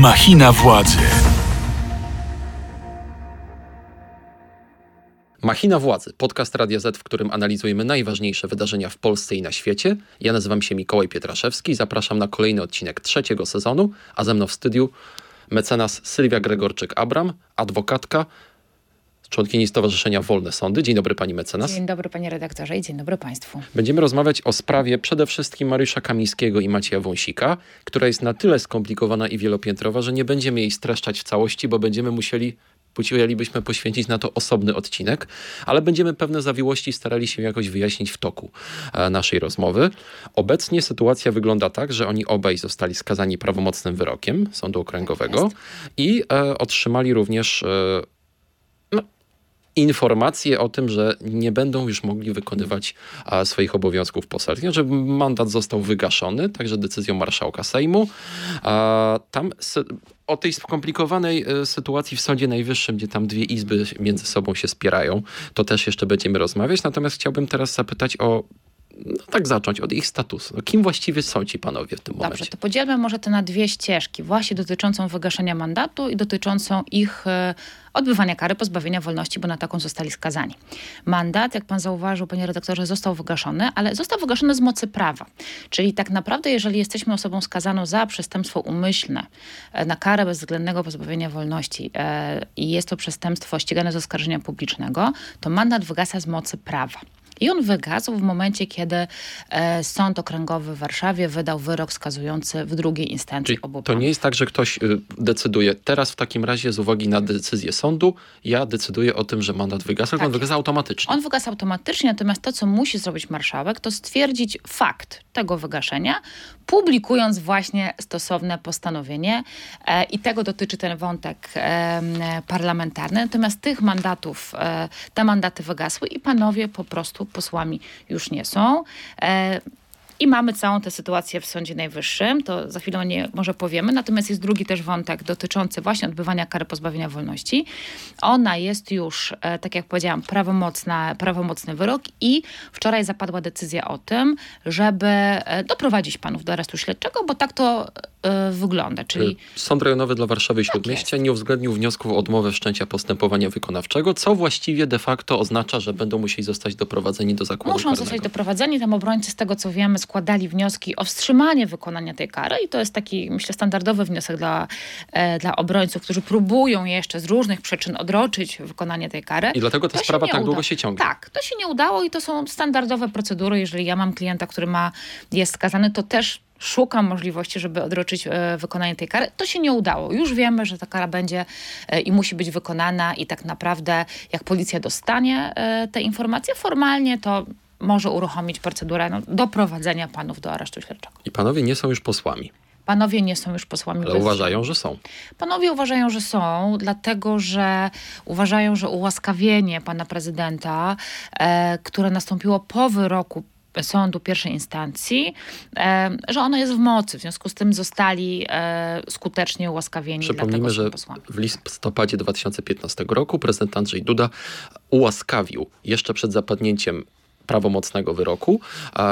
Machina władzy. Machina Władzy, podcast Radia Z, w którym analizujemy najważniejsze wydarzenia w Polsce i na świecie. Ja nazywam się Mikołaj Pietraszewski, zapraszam na kolejny odcinek trzeciego sezonu, a ze mną w studiu mecenas Sylwia Gregorczyk-Abram, adwokatka, członkini Stowarzyszenia Wolne Sądy. Dzień dobry pani mecenas. Dzień dobry panie redaktorze i dzień dobry państwu. Będziemy rozmawiać o sprawie przede wszystkim Mariusza Kamińskiego i Macieja Wąsika, która jest na tyle skomplikowana i wielopiętrowa, że nie będziemy jej streszczać w całości, bo będziemy musieli musielibyśmy poświęcić na to osobny odcinek, ale będziemy pewne zawiłości starali się jakoś wyjaśnić w toku e, naszej rozmowy. Obecnie sytuacja wygląda tak, że oni obaj zostali skazani prawomocnym wyrokiem Sądu Okręgowego Tak i e, otrzymali również e, informacje o tym, że nie będą już mogli wykonywać a, swoich obowiązków poselskich, że mandat został wygaszony, także decyzją marszałka Sejmu. A, tam o tej skomplikowanej e, sytuacji w Sądzie Najwyższym, gdzie tam dwie izby między sobą się spierają, to też jeszcze będziemy rozmawiać. Natomiast chciałbym teraz zapytać o no tak zacząć od ich statusu. No, kim właściwie są ci panowie w tym Dobrze, momencie? to podzielmy może to na dwie ścieżki, właśnie dotyczącą wygaszenia mandatu i dotyczącą ich e, odbywania kary pozbawienia wolności, bo na taką zostali skazani. Mandat, jak pan zauważył, panie redaktorze, został wygaszony, ale został wygaszony z mocy prawa. Czyli tak naprawdę, jeżeli jesteśmy osobą skazaną za przestępstwo umyślne, e, na karę bezwzględnego pozbawienia wolności e, i jest to przestępstwo ścigane z oskarżenia publicznego, to mandat wygasa z mocy prawa. I on wygasł w momencie, kiedy e, Sąd Okręgowy w Warszawie wydał wyrok skazujący w drugiej instancji Czyli obu to nie jest tak, że ktoś y, decyduje teraz w takim razie z uwagi na decyzję sądu, ja decyduję o tym, że mandat wygasł, Tak on wygasa automatycznie. On wygasa automatycznie, natomiast to, co musi zrobić marszałek, to stwierdzić fakt tego wygaszenia, publikując właśnie stosowne postanowienie. E, I tego dotyczy ten wątek e, parlamentarny. Natomiast tych mandatów, e, te mandaty wygasły i panowie po prostu posłami już nie są. E, I mamy całą tę sytuację w Sądzie Najwyższym, to za chwilę o niej może powiemy. Natomiast jest drugi też wątek dotyczący właśnie odbywania kary pozbawienia wolności. Ona jest już, e, tak jak powiedziałam, prawomocna, prawomocny wyrok i wczoraj zapadła decyzja o tym, żeby e, doprowadzić panów do aresztu śledczego, bo tak to wygląda. Czyli Sąd Rejonowy dla Warszawy i Śródmieścia nie uwzględnił wniosków o odmowę wszczęcia postępowania wykonawczego, co właściwie de facto oznacza, że będą musieli zostać doprowadzeni do zakładu Muszą karnego. zostać doprowadzeni. Tam obrońcy, z tego co wiemy, składali wnioski o wstrzymanie wykonania tej kary i to jest taki, myślę, standardowy wniosek dla, e, dla obrońców, którzy próbują jeszcze z różnych przyczyn odroczyć wykonanie tej kary. I dlatego ta To sprawa tak uda. długo się ciągnie. Tak, to się nie udało i to są standardowe procedury. Jeżeli ja mam klienta, który ma, jest skazany, to też szukam możliwości, żeby odroczyć e, wykonanie tej kary. To się nie udało. Już wiemy, że ta kara będzie e, i musi być wykonana i tak naprawdę jak policja dostanie e, te informacje formalnie, to może uruchomić procedurę no, doprowadzenia panów do aresztu śledczego. I panowie nie są już posłami, Panowie nie są już posłami. ale bez- uważają, że są. Panowie uważają, że są, dlatego że uważają, że ułaskawienie pana prezydenta, e, które nastąpiło po wyroku sądu pierwszej instancji, e, że ono jest w mocy. W związku z tym zostali e, skutecznie ułaskawieni. Przypomnijmy, że posłami. w listopadzie 2015 roku prezydent Andrzej Duda ułaskawił jeszcze przed zapadnięciem prawomocnego wyroku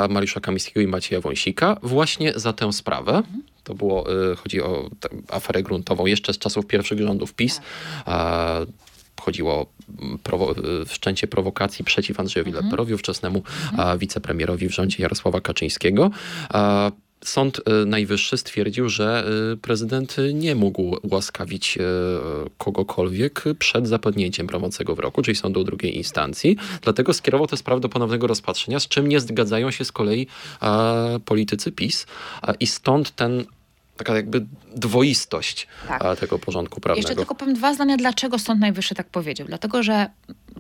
Mariusza Kamińskiego i Macieja Wąsika właśnie za tę sprawę. To było, y, chodzi o aferę gruntową jeszcze z czasów pierwszych rządów PiS. Chodziło o mm, prowo- y, wszczęcie prowokacji przeciw Andrzejowi Leperowi, ówczesnemu a, wicepremierowi w rządzie Jarosława Kaczyńskiego. Sąd y, Najwyższy stwierdził, że y, prezydent nie mógł łaskawić kogokolwiek przed zapadnięciem prawomocnego wyroku, czyli sądu drugiej instancji. Dlatego skierował tę sprawę do ponownego rozpatrzenia, z czym nie zgadzają się z kolei politycy PiS. I stąd ten taka jakby dwoistość Tak. tego porządku prawnego. Jeszcze tylko powiem dwa zdania, dlaczego Sąd Najwyższy tak powiedział. Dlatego, że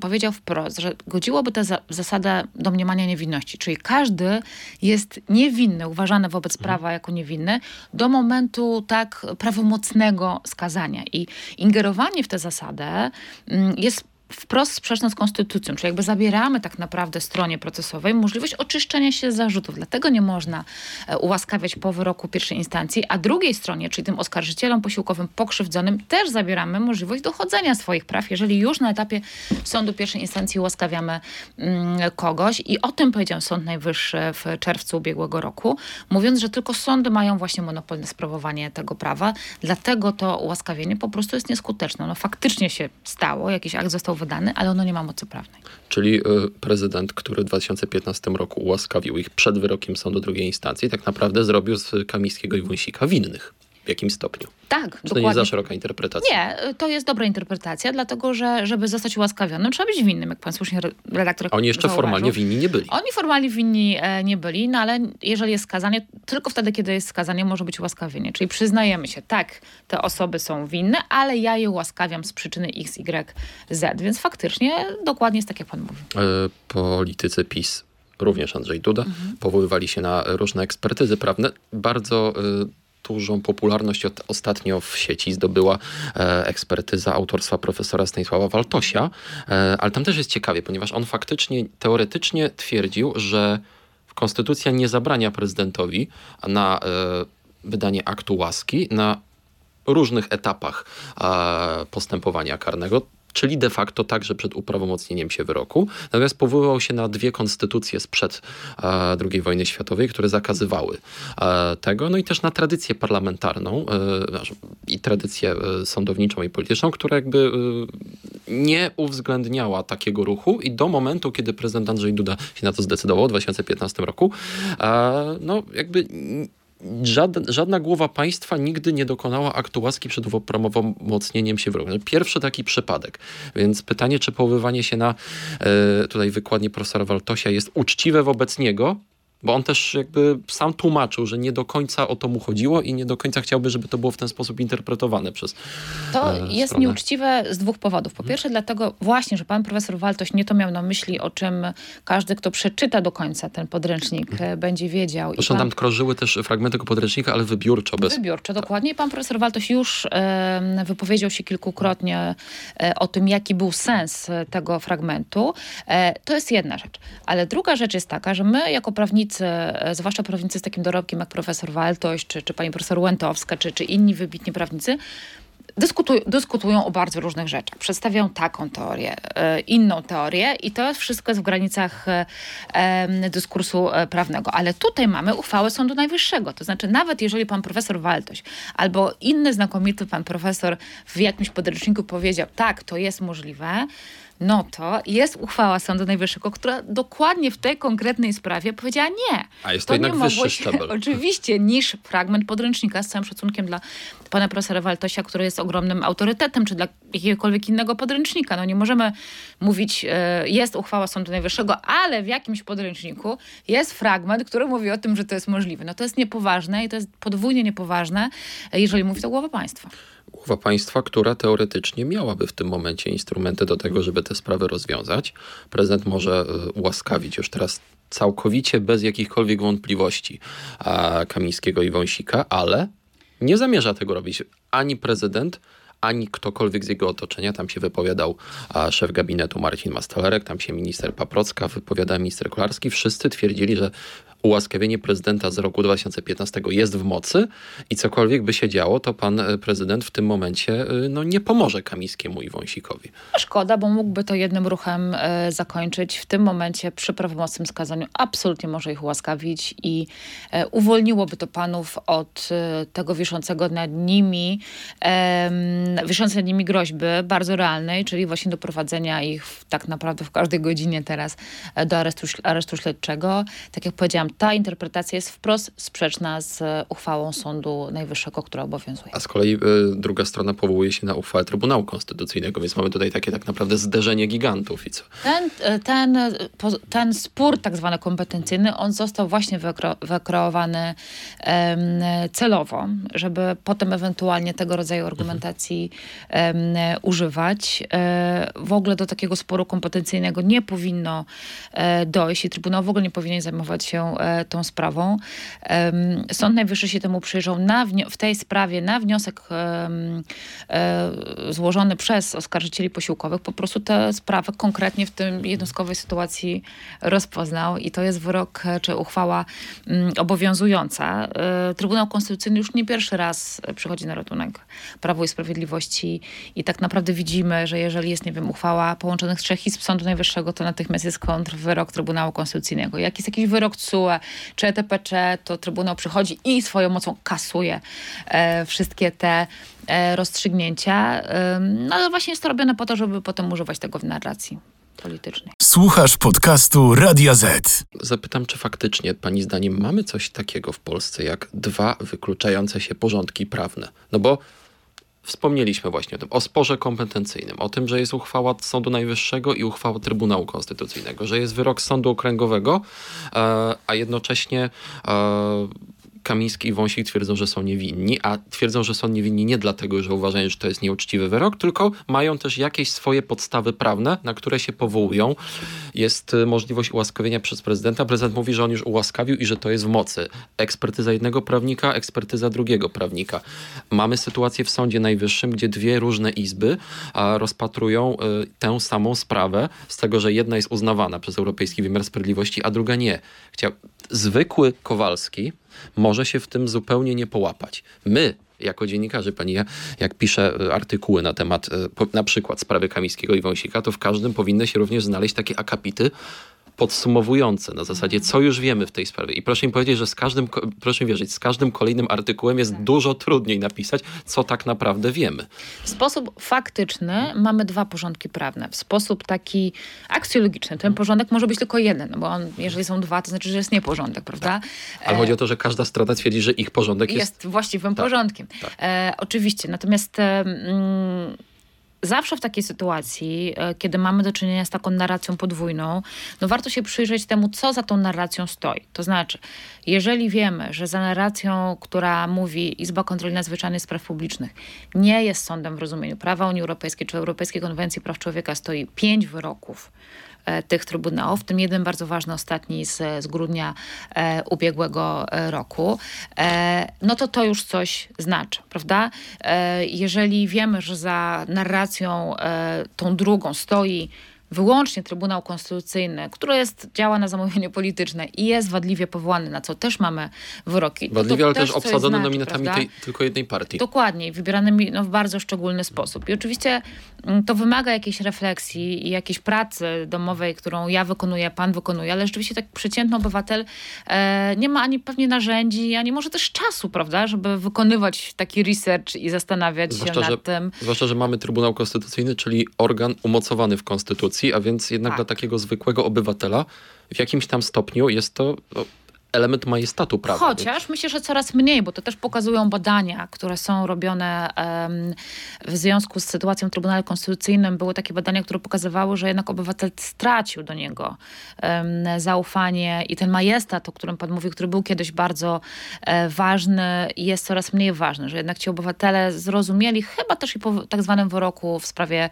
powiedział wprost, że godziłoby tę za zasadę domniemania niewinności, czyli każdy jest niewinny, uważany wobec prawa jako niewinny do momentu tak prawomocnego skazania. I ingerowanie w tę zasadę mm, jest wprost sprzeczne z konstytucją, czyli jakby zabieramy tak naprawdę stronie procesowej możliwość oczyszczenia się z zarzutów. Dlatego nie można e, ułaskawiać po wyroku pierwszej instancji, a drugiej stronie, czyli tym oskarżycielom posiłkowym pokrzywdzonym, też zabieramy możliwość dochodzenia swoich praw, jeżeli już na etapie sądu pierwszej instancji ułaskawiamy mm, kogoś. I o tym powiedział Sąd Najwyższy w czerwcu ubiegłego roku, mówiąc, że tylko sądy mają właśnie monopol na sprawowanie tego prawa. Dlatego to ułaskawienie po prostu jest nieskuteczne. No faktycznie się stało, jakiś akt został wydany, ale ono nie ma mocy prawnej. Czyli y, prezydent, który w 2015 roku ułaskawił ich przed wyrokiem sądu drugiej instancji, tak naprawdę zrobił z Kamińskiego i Wąsika winnych. W jakim stopniu? Tak, Czy to nie jest za szeroka interpretacja? Nie, to jest dobra interpretacja, dlatego że żeby zostać ułaskawionym, trzeba być winnym, jak pan słusznie re- redaktor Oni jeszcze zauważył. formalnie winni nie byli. Oni formalnie winni e, nie byli, no ale jeżeli jest skazanie, tylko wtedy, kiedy jest skazanie, może być ułaskawienie. Czyli przyznajemy się, tak, te osoby są winne, ale ja je ułaskawiam z przyczyny X, Y, Z. Więc faktycznie dokładnie jest tak, jak pan mówi. E, Politycy PiS, również Andrzej Duda, Mhm. powoływali się na różne ekspertyzy prawne. Bardzo y, dużą popularność od, ostatnio w sieci zdobyła e, ekspertyza autorstwa profesora Stanisława Waltosia, e, ale tam też jest ciekawie, ponieważ on faktycznie, teoretycznie twierdził, że konstytucja nie zabrania prezydentowi na e, wydanie aktu łaski na różnych etapach e, postępowania karnego, czyli de facto także przed uprawomocnieniem się wyroku. Natomiast powoływał się na dwie konstytucje sprzed e, II wojny światowej, które zakazywały e, tego, no i też na tradycję parlamentarną e, i tradycję e, sądowniczą i polityczną, która jakby e, nie uwzględniała takiego ruchu i do momentu, kiedy prezydent Andrzej Duda się na to zdecydował w 2015 roku, e, no jakby Żadna, żadna głowa państwa nigdy nie dokonała aktu łaski przed uprawomocnieniem się wyroku. Pierwszy taki przypadek. Więc pytanie, czy powoływanie się na e, tutaj wykładnie profesora Waltosia jest uczciwe wobec niego, bo on też jakby sam tłumaczył, że nie do końca o to mu chodziło i nie do końca chciałby, żeby to było w ten sposób interpretowane przez To e, jest stronę. nieuczciwe z dwóch powodów. Po pierwsze, dlatego właśnie, że pan profesor Waltoś nie to miał na myśli, o czym każdy, kto przeczyta do końca ten podręcznik, e, będzie wiedział. Zresztą pan- tam krążyły też fragmenty tego podręcznika, ale wybiórczo, bez Wybiórczo, dokładnie. I Pan profesor Waltoś już e, wypowiedział się kilkukrotnie e, o tym, jaki był sens e, tego fragmentu. To jest jedna rzecz. Ale druga rzecz jest taka, że my jako prawnicy, e, zwłaszcza prawnicy z takim dorobkiem jak profesor Waltoś, czy, czy pani profesor Łętowska, czy, czy inni wybitni prawnicy, dyskutuj, dyskutują o bardzo różnych rzeczach. Przedstawiają taką teorię, e, inną teorię i to wszystko jest w granicach e, dyskursu prawnego. Ale tutaj mamy uchwałę Sądu Najwyższego. To znaczy nawet jeżeli pan profesor Waltoś albo inny znakomity pan profesor w jakimś podręczniku powiedział, tak, to jest możliwe, no to jest uchwała Sądu Najwyższego, która dokładnie w tej konkretnej sprawie powiedziała nie. A jest to jednak nie wyższy się- szczebel. Oczywiście, niż fragment podręcznika, z całym szacunkiem dla pana profesora Waltosia, który jest ogromnym autorytetem, czy dla jakiegokolwiek innego podręcznika. No nie możemy mówić, e, jest uchwała Sądu Najwyższego, ale w jakimś podręczniku jest fragment, który mówi o tym, że to jest możliwe. No to jest niepoważne i to jest podwójnie niepoważne, e, jeżeli mówi to głowa państwa. Głowa państwa, która teoretycznie miałaby w tym momencie instrumenty do tego, żeby te sprawy rozwiązać. Prezydent może y, ułaskawić już teraz całkowicie bez jakichkolwiek wątpliwości Kamińskiego i Wąsika, ale nie zamierza tego robić ani prezydent, ani ktokolwiek z jego otoczenia. Tam się wypowiadał a, szef gabinetu Marcin Mastalerek, tam się minister Paprocka, wypowiadał minister Kolarski. Wszyscy twierdzili, że ułaskawienie prezydenta z roku 2015 jest w mocy i cokolwiek by się działo, to pan e, prezydent w tym momencie y, no, nie pomoże Kamińskiemu i Wąsikowi. Szkoda, bo mógłby to jednym ruchem e, zakończyć. W tym momencie przy prawomocnym skazaniu absolutnie może ich ułaskawić i e, uwolniłoby to panów od e, tego wiszącego nad nimi, wiszącej nad nimi groźby bardzo realnej, czyli właśnie doprowadzenia ich w, tak naprawdę w każdej godzinie teraz e, do aresztu, aresztu śledczego. Tak jak powiedziałam, ta interpretacja jest wprost sprzeczna z e, uchwałą Sądu Najwyższego, która obowiązuje. A z kolei y, druga strona powołuje się na uchwałę Trybunału Konstytucyjnego, więc mamy tutaj takie tak naprawdę zderzenie gigantów i co? Ten, ten, po- ten spór tak zwany kompetencyjny, on został właśnie wykro, wykreowany em, celowo, żeby potem ewentualnie tego rodzaju argumentacji em, używać. E, w ogóle do takiego sporu kompetencyjnego nie powinno e, dojść i Trybunał w ogóle nie powinien zajmować się e, tą sprawą. Sąd Najwyższy się temu przyjrzał na, w tej sprawie na wniosek e, złożony przez oskarżycieli posiłkowych. Po prostu tę sprawę konkretnie w tym jednostkowej sytuacji rozpoznał i to jest wyrok e, czy uchwała mm, obowiązująca. E, Trybunał Konstytucyjny już nie pierwszy raz e, przychodzi na ratunek Prawu i Sprawiedliwości i tak naprawdę widzimy, że jeżeli jest, nie wiem, uchwała połączonych trzech izb Sądu Najwyższego, to natychmiast jest kontrwyrok Trybunału Konstytucyjnego. Jak jest jakiś wyrok TSUE czy ETPC, to Trybunał przychodzi i swoją mocą kasuje e, wszystkie te e, rozstrzygnięcia. No ale właśnie jest to robione po to, żeby potem używać tego w narracji politycznej. Słuchasz podcastu Radia Z. Zapytam, czy faktycznie, Pani zdaniem, mamy coś takiego w Polsce jak dwa wykluczające się porządki prawne? No bo wspomnieliśmy właśnie o tym, o sporze kompetencyjnym, o tym, że jest uchwała Sądu Najwyższego i uchwała Trybunału Konstytucyjnego, że jest wyrok Sądu Okręgowego, e, a jednocześnie e, Kamiński i Wąsik twierdzą, że są niewinni, a twierdzą, że są niewinni nie dlatego, że uważają, że to jest nieuczciwy wyrok, tylko mają też jakieś swoje podstawy prawne, na które się powołują. Jest y, możliwość ułaskawienia przez prezydenta. Prezydent mówi, że on już ułaskawił i że to jest w mocy. Ekspertyza jednego prawnika, ekspertyza drugiego prawnika. Mamy sytuację w Sądzie Najwyższym, gdzie dwie różne izby rozpatrują y, tę samą sprawę, z tego, że jedna jest uznawana przez Europejski Wymiar Sprawiedliwości, a druga nie. Zwykły Kowalski może się w tym zupełnie nie połapać. My, jako dziennikarze, pani ja, jak piszę e, artykuły na temat e, na przykład sprawy Kamińskiego i Wąsika, to w każdym powinny się również znaleźć takie akapity podsumowujące na zasadzie, co już wiemy w tej sprawie. I proszę mi powiedzieć, że z każdym, proszę mi wierzyć, z każdym kolejnym artykułem jest dużo trudniej napisać, co tak naprawdę wiemy. W sposób faktyczny mamy dwa porządki prawne. W sposób taki aksjologiczny ten porządek może być tylko jeden, no bo on, jeżeli są dwa, to znaczy, że jest nieporządek, prawda? Ale chodzi o to, że każda strona twierdzi, że ich porządek jest... jest właściwym Tak, porządkiem. tak. E, oczywiście, natomiast mm, zawsze w takiej sytuacji, e, kiedy mamy do czynienia z taką narracją podwójną, no warto się przyjrzeć temu, co za tą narracją stoi. To znaczy, jeżeli wiemy, że za narracją, która mówi Izba Kontroli Nadzwyczajnej Spraw Publicznych, nie jest sądem w rozumieniu prawa Unii Europejskiej czy Europejskiej Konwencji Praw Człowieka, stoi pięć wyroków tych trybunałów, w tym jeden bardzo ważny, ostatni z, z grudnia e, ubiegłego e, roku, e, no to to już coś znaczy, prawda? E, jeżeli wiemy, że za narracją e, tą drugą stoi wyłącznie Trybunał Konstytucyjny, który jest, działa na zamówienie polityczne i jest wadliwie powołany, na co też mamy wyroki. no to Wadliwie, ale też coś obsadzony znaczy, nominatami tej, tylko jednej partii. Dokładnie, wybieranymi no, w bardzo szczególny sposób. I oczywiście mm, to wymaga jakiejś refleksji i jakiejś pracy domowej, którą ja wykonuję, pan wykonuje, ale rzeczywiście tak przeciętny obywatel e, nie ma ani pewnie narzędzi, ani może też czasu, prawda, żeby wykonywać taki research i zastanawiać Zwłaszcza, się nad że- tym. Zwłaszcza, że mamy Trybunał Konstytucyjny, czyli organ umocowany w Konstytucji, a więc jednak Tak. dla takiego zwykłego obywatela w jakimś tam stopniu jest to no, element majestatu prawa. Chociaż myślę, że coraz mniej, bo to też pokazują badania, które są robione em, w związku z sytuacją w Trybunale Konstytucyjnym. Były takie badania, które pokazywały, że jednak obywatel stracił do niego em, zaufanie i ten majestat, o którym pan mówił, który był kiedyś bardzo e, ważny, jest coraz mniej ważny, że jednak ci obywatele zrozumieli, chyba też i po tak zwanym wyroku w sprawie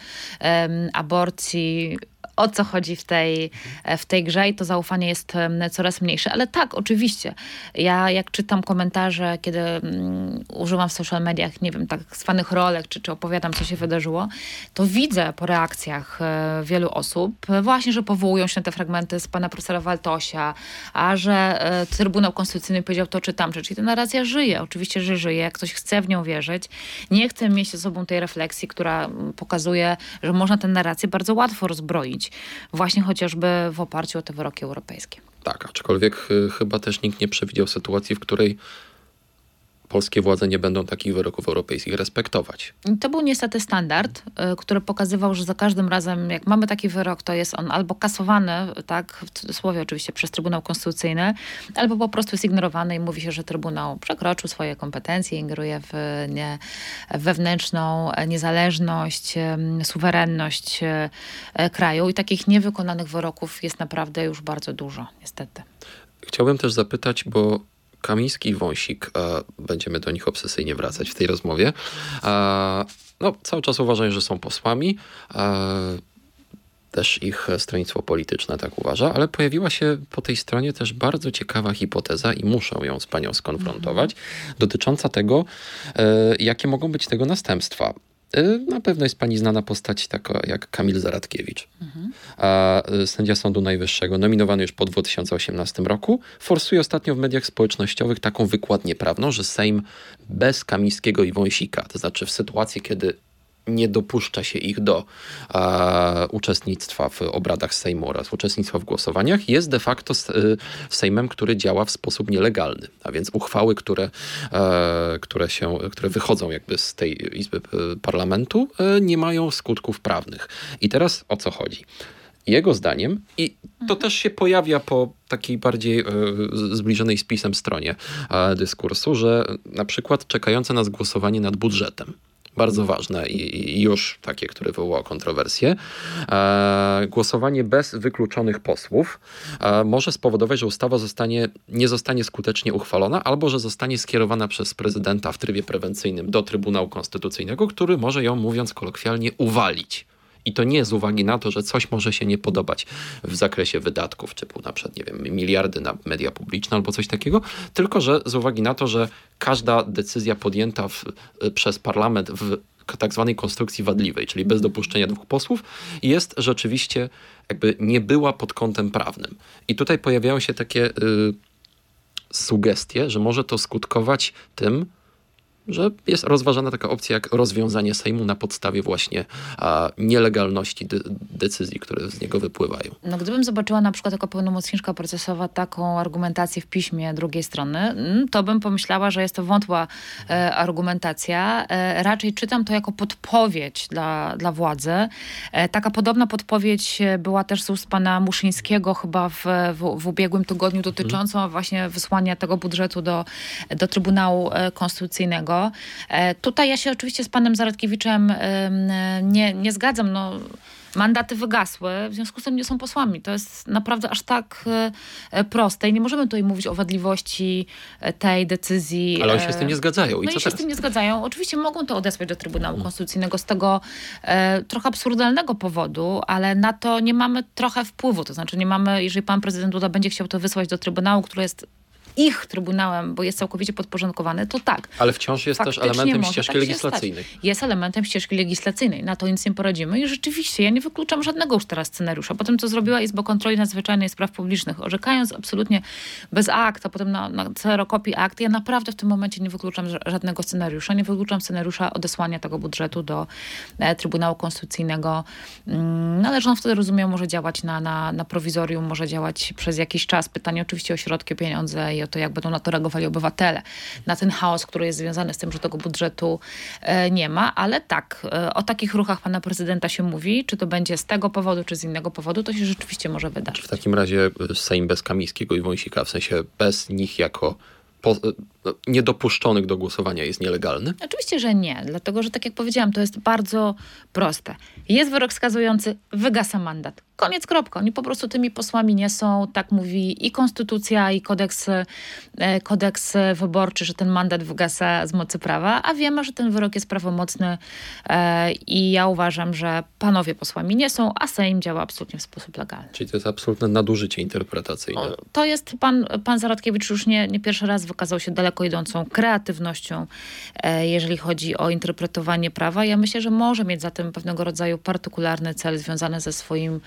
aborcji, o co chodzi w tej, w tej grze i to zaufanie jest coraz mniejsze. Ale tak, oczywiście. Ja jak czytam komentarze, kiedy mm, używam w social mediach, nie wiem, tak zwanych rolek, czy, czy opowiadam, co się wydarzyło, to widzę po reakcjach e, wielu osób e, właśnie, że powołują się na te fragmenty z pana profesora Waltosia, a że e, Trybunał Konstytucyjny powiedział to czy tamże. Czyli ta narracja żyje. Oczywiście, że żyje. Jak ktoś chce w nią wierzyć, nie chce mieć ze sobą tej refleksji, która mm, pokazuje, że można tę narrację bardzo łatwo rozbroić. Właśnie chociażby w oparciu o te wyroki europejskie. Tak, aczkolwiek y, chyba też nikt nie przewidział sytuacji, w której polskie władze nie będą takich wyroków europejskich respektować. To był niestety standard, y, który pokazywał, że za każdym razem, jak mamy taki wyrok, to jest on albo kasowany, tak, w cudzysłowie oczywiście, przez Trybunał Konstytucyjny, albo po prostu jest ignorowany i mówi się, że Trybunał przekroczył swoje kompetencje, ingeruje w nie, wewnętrzną niezależność, suwerenność e, kraju i takich niewykonanych wyroków jest naprawdę już bardzo dużo, niestety. Chciałbym też zapytać, bo Kamiński i Wąsik, e, będziemy do nich obsesyjnie wracać w tej rozmowie, e, no, cały czas uważają, że są posłami. E, też ich stronnictwo polityczne tak uważa, ale pojawiła się po tej stronie też bardzo ciekawa hipoteza i muszę ją z panią skonfrontować, mhm. dotycząca tego, jakie mogą być tego następstwa. E, na pewno jest pani znana postać taka jak Kamil Zaradkiewicz, mhm. a e, sędzia Sądu Najwyższego, nominowany już po 2018 roku, forsuje ostatnio w mediach społecznościowych taką wykładnię prawną, że Sejm bez Kamińskiego i Wąsika, to znaczy w sytuacji, kiedy nie dopuszcza się ich do e, uczestnictwa w obradach Sejmu oraz uczestnictwa w głosowaniach, jest de facto e, Sejmem, który działa w sposób nielegalny. A więc uchwały, które, e, które, się, które wychodzą jakby z tej Izby e, Parlamentu, e, nie mają skutków prawnych. I teraz o co chodzi? Jego zdaniem, i to mhm. też się pojawia po takiej bardziej e, zbliżonej z pisem stronie dyskursu, że na przykład czekające nas głosowanie nad budżetem bardzo ważne i, już takie, które wywołało kontrowersje. E, głosowanie bez wykluczonych posłów e, może spowodować, że ustawa zostanie, nie zostanie skutecznie uchwalona, albo że zostanie skierowana przez prezydenta w trybie prewencyjnym do Trybunału Konstytucyjnego, który może ją, mówiąc kolokwialnie, uwalić. I to nie z uwagi na to, że coś może się nie podobać w zakresie wydatków, typu na przykład, nie wiem, miliardy na media publiczne albo coś takiego, tylko że z uwagi na to, że każda decyzja podjęta w, y, przez parlament w tak zwanej konstrukcji wadliwej, czyli bez dopuszczenia dwóch posłów, jest rzeczywiście jakby nie była pod kątem prawnym. I tutaj pojawiają się takie y, sugestie, że może to skutkować tym, że jest rozważana taka opcja jak rozwiązanie Sejmu na podstawie właśnie a, nielegalności de decyzji, które z niego wypływają. No gdybym zobaczyła na przykład jako pełnomocniczka procesowa taką argumentację w piśmie drugiej strony, mm, to bym pomyślała, że jest to wątła e, argumentacja. E, raczej czytam to jako podpowiedź dla, dla władzy. E, taka podobna podpowiedź była też z ust pana Muszyńskiego chyba w, w, w ubiegłym tygodniu dotyczącą właśnie wysłania tego budżetu do, do Trybunału e, Konstytucyjnego. E, tutaj ja się oczywiście z panem Zaradkiewiczem nie, nie zgadzam. No, mandaty wygasły, w związku z tym nie są posłami. To jest naprawdę aż tak e, proste i nie możemy tutaj mówić o wadliwości e, tej decyzji. Ale oni się z tym nie zgadzają. I no co i się z tym nie zgadzają. Oczywiście mogą to odesłać do Trybunału hmm. Konstytucyjnego z tego trochę absurdalnego powodu, ale na to nie mamy trochę wpływu. To znaczy nie mamy, jeżeli pan prezydent Duda będzie chciał to wysłać do Trybunału, który jest ich trybunałem, bo jest całkowicie podporządkowany, to tak. Ale wciąż jest też elementem ścieżki tak legislacyjnej. Jest elementem ścieżki legislacyjnej. Na to nic nie poradzimy i rzeczywiście ja nie wykluczam żadnego już teraz scenariusza. Potem co zrobiła Izba Kontroli Nadzwyczajnej Spraw Publicznych, orzekając absolutnie bez akt, a potem na, na kserokopii akt, ja naprawdę w tym momencie nie wykluczam żadnego scenariusza. Nie wykluczam scenariusza odesłania tego budżetu do e, Trybunału Konstytucyjnego. Mm, no, ale że on wtedy, rozumiem, może działać na, na, na prowizorium, może działać przez jakiś czas. Pytanie oczywiście o środki, pieniądze i o to, jak będą na to reagowali obywatele, na ten chaos, który jest związany z tym, że tego budżetu e, nie ma, ale tak, e, o takich ruchach pana prezydenta się mówi, czy to będzie z tego powodu, czy z innego powodu, to się rzeczywiście może wydarzyć. W takim razie Sejm bez Kamińskiego i Wąsika, w sensie bez nich jako po, niedopuszczonych do głosowania jest nielegalny? Oczywiście, że nie, dlatego że tak jak powiedziałam, to jest bardzo proste. Jest wyrok skazujący, wygasa mandat. Koniec, kropka. Oni po prostu tymi posłami nie są, tak mówi i konstytucja, i kodeks, e, kodeks wyborczy, że ten mandat wygasa z mocy prawa, a wiemy, że ten wyrok jest prawomocny e, i ja uważam, że panowie posłami nie są, a Sejm działa absolutnie w sposób legalny. Czyli to jest absolutne nadużycie interpretacyjne. To jest, pan, pan Zaradkiewicz już nie, nie pierwszy raz wykazał się daleko idącą kreatywnością, e, jeżeli chodzi o interpretowanie prawa. Ja myślę, że może mieć zatem pewnego rodzaju partykularny cel związany ze swoim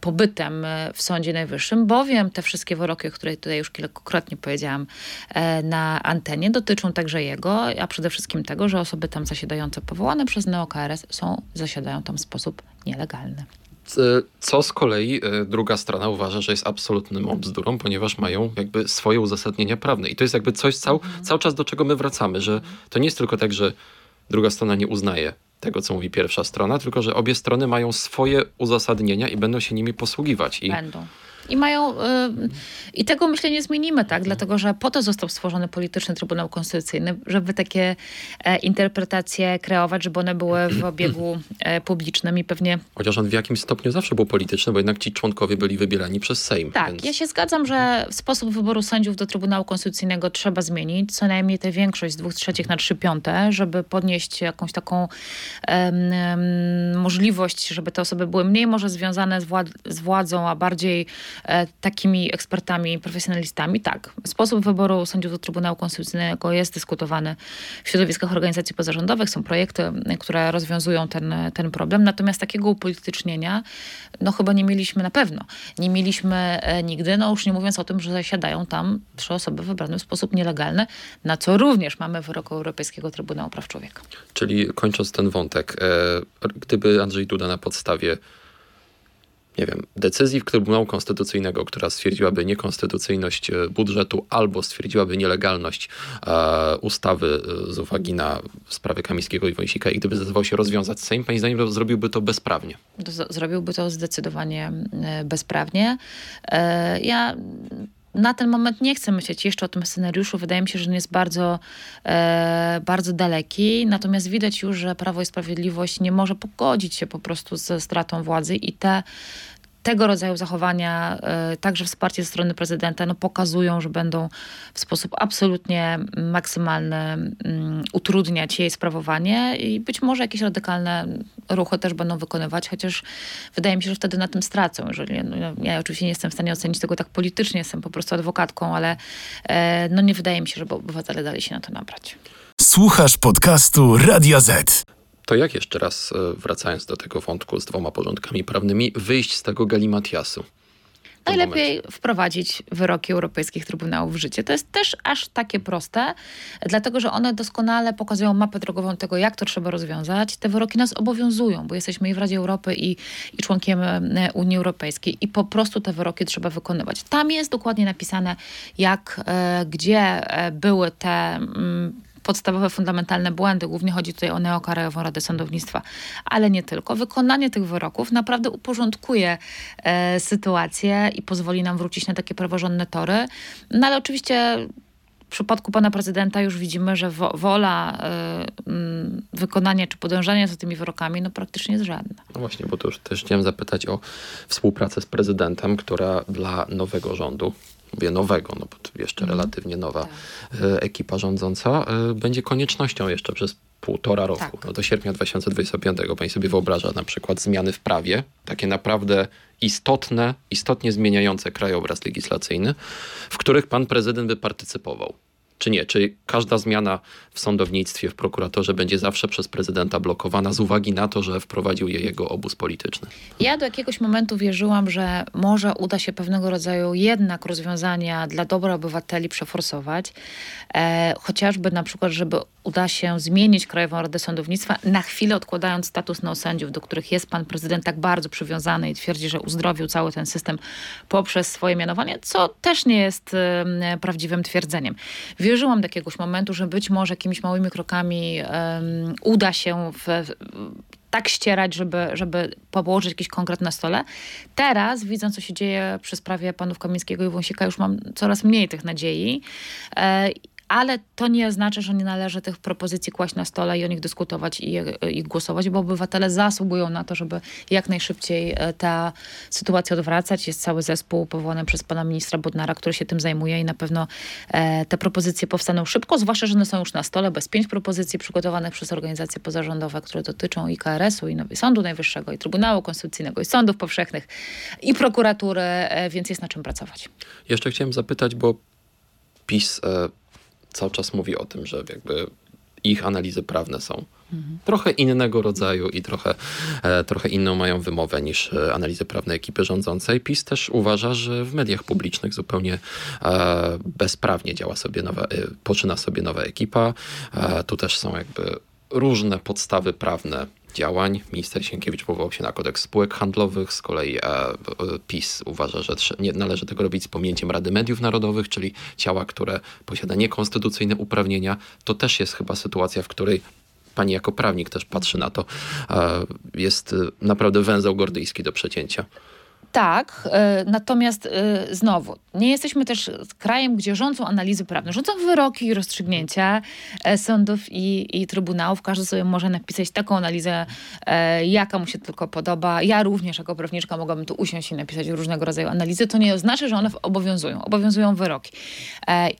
pobytem w Sądzie Najwyższym, bowiem te wszystkie wyroki, o których tutaj już kilkukrotnie powiedziałam e, na antenie, dotyczą także jego, a przede wszystkim tego, że osoby tam zasiadające powołane przez NeoKRS są, zasiadają tam w sposób nielegalny. Co z kolei e, druga strona uważa, że jest absolutnym bzdurą, ponieważ mają jakby swoje uzasadnienia prawne. I to jest jakby coś cał, mhm. cały czas do czego my wracamy, że to nie jest tylko tak, że druga strona nie uznaje tego, co mówi pierwsza strona, tylko że obie strony mają swoje uzasadnienia i będą się nimi posługiwać. I będą. I mają, y, i tego myślę nie zmienimy, tak? Dlatego, że po to został stworzony polityczny Trybunał Konstytucyjny, żeby takie e, interpretacje kreować, żeby one były w obiegu e, publicznym i pewnie Chociaż on w jakimś stopniu zawsze był polityczny, bo jednak ci członkowie byli wybierani przez Sejm. Tak, więc... ja się zgadzam, że sposób wyboru sędziów do Trybunału Konstytucyjnego trzeba zmienić, co najmniej tę większość z dwóch trzecich na trzy piąte, żeby podnieść jakąś taką możliwość, żeby te osoby były mniej może związane z, wład- z władzą, a bardziej takimi ekspertami, profesjonalistami. Tak, sposób wyboru sędziów do Trybunału Konstytucyjnego jest dyskutowany w środowiskach organizacji pozarządowych, są projekty, które rozwiązują ten, ten problem, natomiast takiego upolitycznienia no chyba nie mieliśmy na pewno. Nie mieliśmy e, nigdy, no już nie mówiąc o tym, że zasiadają tam trzy osoby wybrane w sposób nielegalny, na co również mamy wyrok Europejskiego Trybunału Praw Człowieka. Czyli kończąc ten wątek, e, gdyby Andrzej Duda na podstawie nie wiem, decyzji Trybunału Konstytucyjnego, która stwierdziłaby niekonstytucyjność e, budżetu albo stwierdziłaby nielegalność e, ustawy e, z uwagi na sprawy Kamińskiego i Wąsika i gdyby zdecydował się rozwiązać Sejm, pani zdaniem zrobiłby to bezprawnie. Zrobiłby to zdecydowanie e, bezprawnie. E, Ja na ten moment nie chcę myśleć jeszcze o tym scenariuszu. Wydaje mi się, że on jest bardzo, e, bardzo daleki. Natomiast widać już, że Prawo i Sprawiedliwość nie może pogodzić się po prostu ze stratą władzy i te tego rodzaju zachowania, e, także wsparcie ze strony prezydenta, no, pokazują, że będą w sposób absolutnie maksymalny mm, utrudniać jej sprawowanie i być może jakieś radykalne ruchy też będą wykonywać, chociaż wydaje mi się, że wtedy na tym stracą. Jeżeli, no, ja oczywiście nie jestem w stanie ocenić tego tak politycznie, jestem po prostu adwokatką, ale e, no, nie wydaje mi się, żeby obywatele dali się na to nabrać. Słuchasz podcastu Radia Z. To jak jeszcze raz, e, wracając do tego wątku z dwoma porządkami prawnymi, wyjść z tego galimatiasu? Najlepiej wprowadzić wyroki europejskich trybunałów w życie. To jest też aż takie proste, dlatego że one doskonale pokazują mapę drogową tego, jak to trzeba rozwiązać. Te wyroki nas obowiązują, bo jesteśmy i w Radzie Europy, i, i członkiem e, Unii Europejskiej i po prostu te wyroki trzeba wykonywać. Tam jest dokładnie napisane, jak, e, gdzie były te. Mm, podstawowe, fundamentalne błędy. Głównie chodzi tutaj o Neokarajową Radę Sądownictwa, ale nie tylko. Wykonanie tych wyroków naprawdę uporządkuje e, sytuację i pozwoli nam wrócić na takie praworządne tory. No ale oczywiście w przypadku pana prezydenta już widzimy, że wo, wola y, mm, wykonania czy podążania za tymi wyrokami no praktycznie jest żadna. No właśnie, bo to już też chciałem zapytać o współpracę z prezydentem, która dla nowego rządu, mówię nowego, no bo to jeszcze relatywnie nowa e, ekipa rządząca, e, będzie koniecznością jeszcze przez półtora roku. Tak. No do sierpnia 2025 pani sobie wyobraża na przykład zmiany w prawie, takie naprawdę istotne, istotnie zmieniające krajobraz legislacyjny, w których pan prezydent by partycypował. Czy nie? Czy każda zmiana w sądownictwie, w prokuratorze będzie zawsze przez prezydenta blokowana z uwagi na to, że wprowadził je jego obóz polityczny? Ja do jakiegoś momentu wierzyłam, że może uda się pewnego rodzaju jednak rozwiązania dla dobra obywateli przeforsować, e, chociażby na przykład, żeby uda się zmienić Krajową Radę Sądownictwa, na chwilę odkładając status neosędziów, do których jest pan prezydent tak bardzo przywiązany i twierdzi, że uzdrowił cały ten system poprzez swoje mianowanie, co też nie jest e, prawdziwym twierdzeniem. Wierzyłam do jakiegoś momentu, że być może jakimiś małymi krokami em, uda się w, w, tak ścierać, żeby, żeby położyć jakiś konkret na stole. Teraz, widząc, co się dzieje przy sprawie panów Kamińskiego i Wąsika, już mam coraz mniej tych nadziei. E, ale to nie oznacza, że nie należy tych propozycji kłaść na stole i o nich dyskutować i, i głosować, bo obywatele zasługują na to, żeby jak najszybciej e, ta sytuacja odwracać. Jest cały zespół powołany przez pana ministra Bodnara, który się tym zajmuje i na pewno e, te propozycje powstaną szybko, zwłaszcza, że one są już na stole, bez pięć propozycji przygotowanych przez organizacje pozarządowe, które dotyczą i KRS-u, i Sądu Najwyższego, i Trybunału Konstytucyjnego, i sądów powszechnych, i prokuratury, e, więc jest na czym pracować. Jeszcze chciałem zapytać, bo PiS cały czas mówi o tym, że jakby ich analizy prawne są trochę innego rodzaju i trochę, e, trochę inną mają wymowę niż e, analizy prawne ekipy rządzącej. PiS też uważa, że w mediach publicznych zupełnie e, bezprawnie działa sobie nowa, poczyna sobie nowa ekipa. Tu też są jakby różne podstawy prawne działań. Minister Sienkiewicz powołał się na kodeks spółek handlowych, z kolei e, e, PiS uważa, że nie należy tego robić z pominięciem Rady Mediów Narodowych, czyli ciała, które posiada niekonstytucyjne uprawnienia. To też jest chyba sytuacja, w której pani jako prawnik też patrzy na to. E, Jest naprawdę węzeł gordyjski do przecięcia. Tak, e, natomiast e, znowu, nie jesteśmy też krajem, gdzie rządzą analizy prawne, rządzą wyroki i rozstrzygnięcia e, sądów i, i trybunałów. Każdy sobie może napisać taką analizę, jaka mu się tylko podoba. Ja również jako prawniczka mogłabym tu usiąść i napisać różnego rodzaju analizy. To nie oznacza, że one obowiązują. Obowiązują wyroki.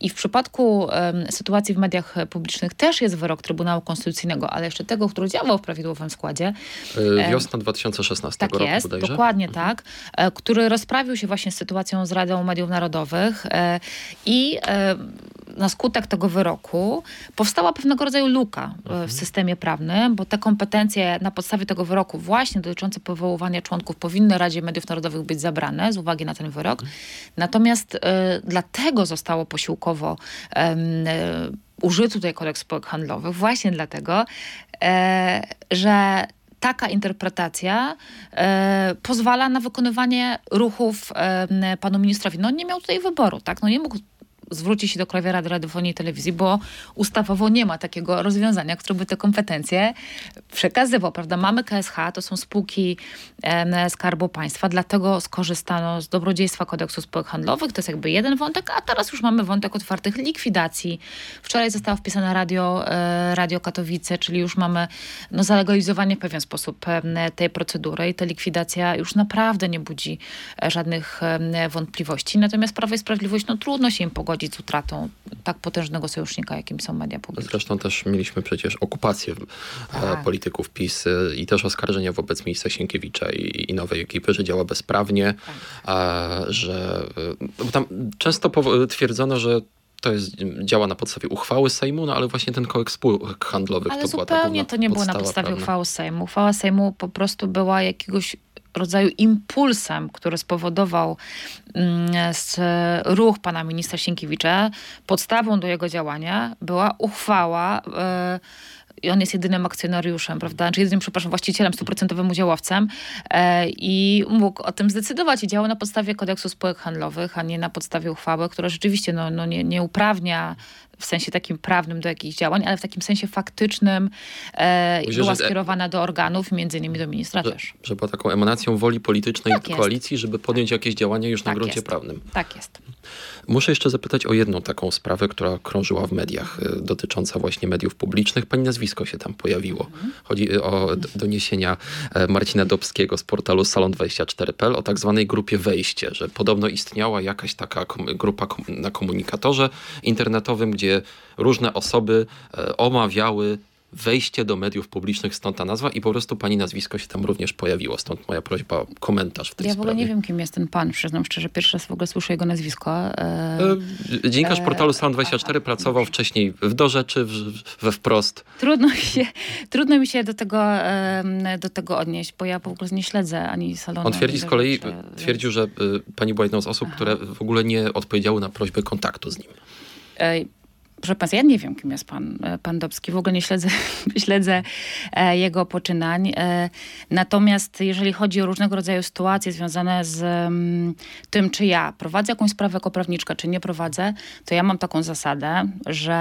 I w przypadku sytuacji w mediach publicznych też jest wyrok Trybunału Konstytucyjnego, ale jeszcze tego, który działał w prawidłowym składzie. Wiosna 2016 Tak roku jest, bodajże. dokładnie tak, e, który rozprawił się właśnie z sytuacją z Radą Mediów Narodowych e, i e, na skutek tego wyroku powstała pewnego rodzaju luka e, w systemie prawnym, bo te kompetencje na podstawie tego wyroku właśnie dotyczące powoływania członków powinny Radzie Mediów Narodowych być zabrane z uwagi na ten wyrok. Natomiast e, dlatego zostało posiłkowo em, e, użyty tutaj kodeks spółek handlowych, właśnie dlatego, e, że taka interpretacja e, pozwala na wykonywanie ruchów e, panu ministrowi. No nie miał tutaj wyboru, tak? No nie mógł zwrócić się do Krajowej Rady Radiofonii i Telewizji, bo ustawowo nie ma takiego rozwiązania, które by te kompetencje przekazywał, prawda? Mamy KSH, to są spółki Skarbu Państwa, dlatego skorzystano z dobrodziejstwa kodeksu spółek handlowych, to jest jakby jeden wątek, a teraz już mamy wątek otwartych likwidacji. Wczoraj zostało wpisane radio, e, radio Katowice, czyli już mamy no, zalegalizowanie w pewien sposób em, tej procedury i ta likwidacja już naprawdę nie budzi e, żadnych wątpliwości. Natomiast Prawo i Sprawiedliwość, no trudno się im pogodzić z utratą tak potężnego sojusznika, jakim są media publiczne. Zresztą też mieliśmy przecież okupację e, Tak. polityków PiS e, i też oskarżenia wobec ministra Sienkiewicza i, i nowej ekipy, że działa bezprawnie, Tak. że e, bo tam często twierdzono, że to jest, działa na podstawie uchwały Sejmu, no ale właśnie ten kodeks spółek handlowych Ale to była zupełnie główna to nie było na podstawie prawna. uchwały Sejmu. Uchwała Sejmu po prostu była jakiegoś rodzaju impulsem, który spowodował mm, ruch pana ministra Sienkiewicza. Podstawą do jego działania była uchwała e, i on jest jedynym akcjonariuszem, prawda? Czy jedynym, przepraszam, właścicielem, stuprocentowym udziałowcem e, i mógł o tym zdecydować i działał na podstawie kodeksu spółek handlowych, a nie na podstawie uchwały, która rzeczywiście no, no nie, nie uprawnia w sensie takim prawnym do jakichś działań, ale w takim sensie faktycznym e, Myślę, była że- skierowana do organów, między innymi do ministra Że, też. że była taką emanacją woli politycznej Tak koalicji, żeby podjąć jakieś działania już na Tak gruncie jest. prawnym. Tak jest. Muszę jeszcze zapytać o jedną taką sprawę, która krążyła w mediach, y, dotycząca właśnie mediów publicznych. Pani nazwisko się tam pojawiło. Chodzi y, o doniesienia e, Marcina Dobskiego z portalu salon24.pl o tak zwanej grupie wejście, że podobno istniała jakaś taka grupa na komunikatorze internetowym, gdzie różne osoby e, omawiały wejście do mediów publicznych, stąd ta nazwa i po prostu pani nazwisko się tam również pojawiło. Stąd moja prośba, komentarz w tej Ja w ogóle sprawie. nie wiem, kim jest ten pan, przyznam szczerze, pierwszy raz w ogóle słyszę jego nazwisko. E, E, Dziennikarz E, portalu Salon24 pracował wcześniej w Do Rzeczy, we Wprost. Trudno mi się, trudno mi się do, tego, do tego odnieść, bo ja w ogóle nie śledzę ani salonu. On twierdzi z kolei, rzeczy, więc- twierdził, że pani była jedną z osób, które w ogóle nie odpowiedziały na prośbę kontaktu z nim. Ej, Proszę Państwa, ja nie wiem, kim jest pan, e, pan Dobski. W ogóle nie śledzę, śledzę e, jego poczynań. E, natomiast jeżeli chodzi o różnego rodzaju sytuacje związane z mm, tym, czy ja prowadzę jakąś sprawę jako prawniczka, czy nie prowadzę, to ja mam taką zasadę, że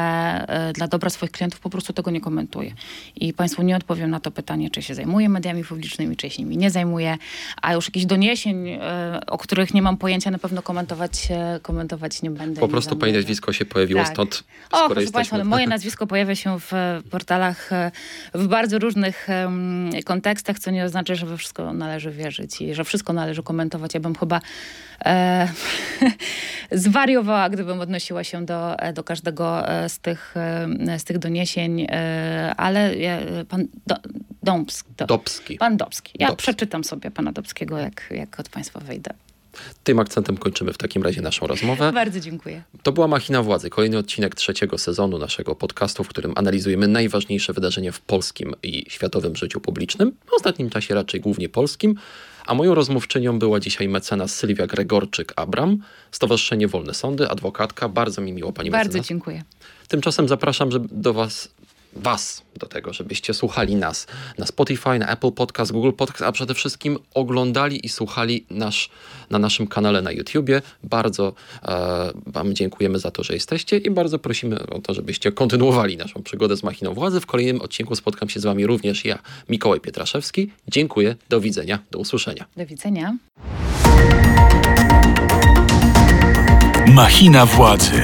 dla dobra swoich klientów po prostu tego nie komentuję. I Państwu nie odpowiem na to pytanie, czy się zajmuję mediami publicznymi, czy się nimi nie zajmuję. A już jakichś doniesień, o których nie mam pojęcia, na pewno komentować, komentować nie będę. Po prostu pani nazwisko się pojawiło, Tak. stąd O, proszę. Państwa, moje nazwisko pojawia się w portalach e, w bardzo różnych kontekstach, co nie oznacza, że we wszystko należy wierzyć i że wszystko należy komentować. Ja bym chyba e, zwariowała, gdybym odnosiła się do, e, do każdego e, z tych, z tych doniesień, ale pan do, Dąbski, do, Dobski. pan Dobski. Ja Dobski. przeczytam sobie pana Dobskiego, jak, jak od Państwa wejdę. Tym akcentem kończymy w takim razie naszą rozmowę. Bardzo dziękuję. To była Machina Władzy, kolejny odcinek trzeciego sezonu naszego podcastu, w którym analizujemy najważniejsze wydarzenia w polskim i światowym życiu publicznym, w ostatnim czasie raczej głównie polskim, a moją rozmówczynią była dzisiaj mecenas Sylwia Gregorczyk-Abram, Stowarzyszenie Wolne Sądy, adwokatka. Bardzo mi miło pani Bardzo mecenas. dziękuję. Tymczasem zapraszam żeby do Was, Was do tego, żebyście słuchali nas na Spotify, na Apple Podcast, Google Podcast, a przede wszystkim oglądali i słuchali nasz, na naszym kanale na YouTubie. Bardzo e, Wam dziękujemy za to, że jesteście i bardzo prosimy o to, żebyście kontynuowali naszą przygodę z Machiną Władzy. W kolejnym odcinku spotkam się z Wami również ja, Mikołaj Pietraszewski. Dziękuję, do widzenia, do usłyszenia. Do widzenia. Machina władzy.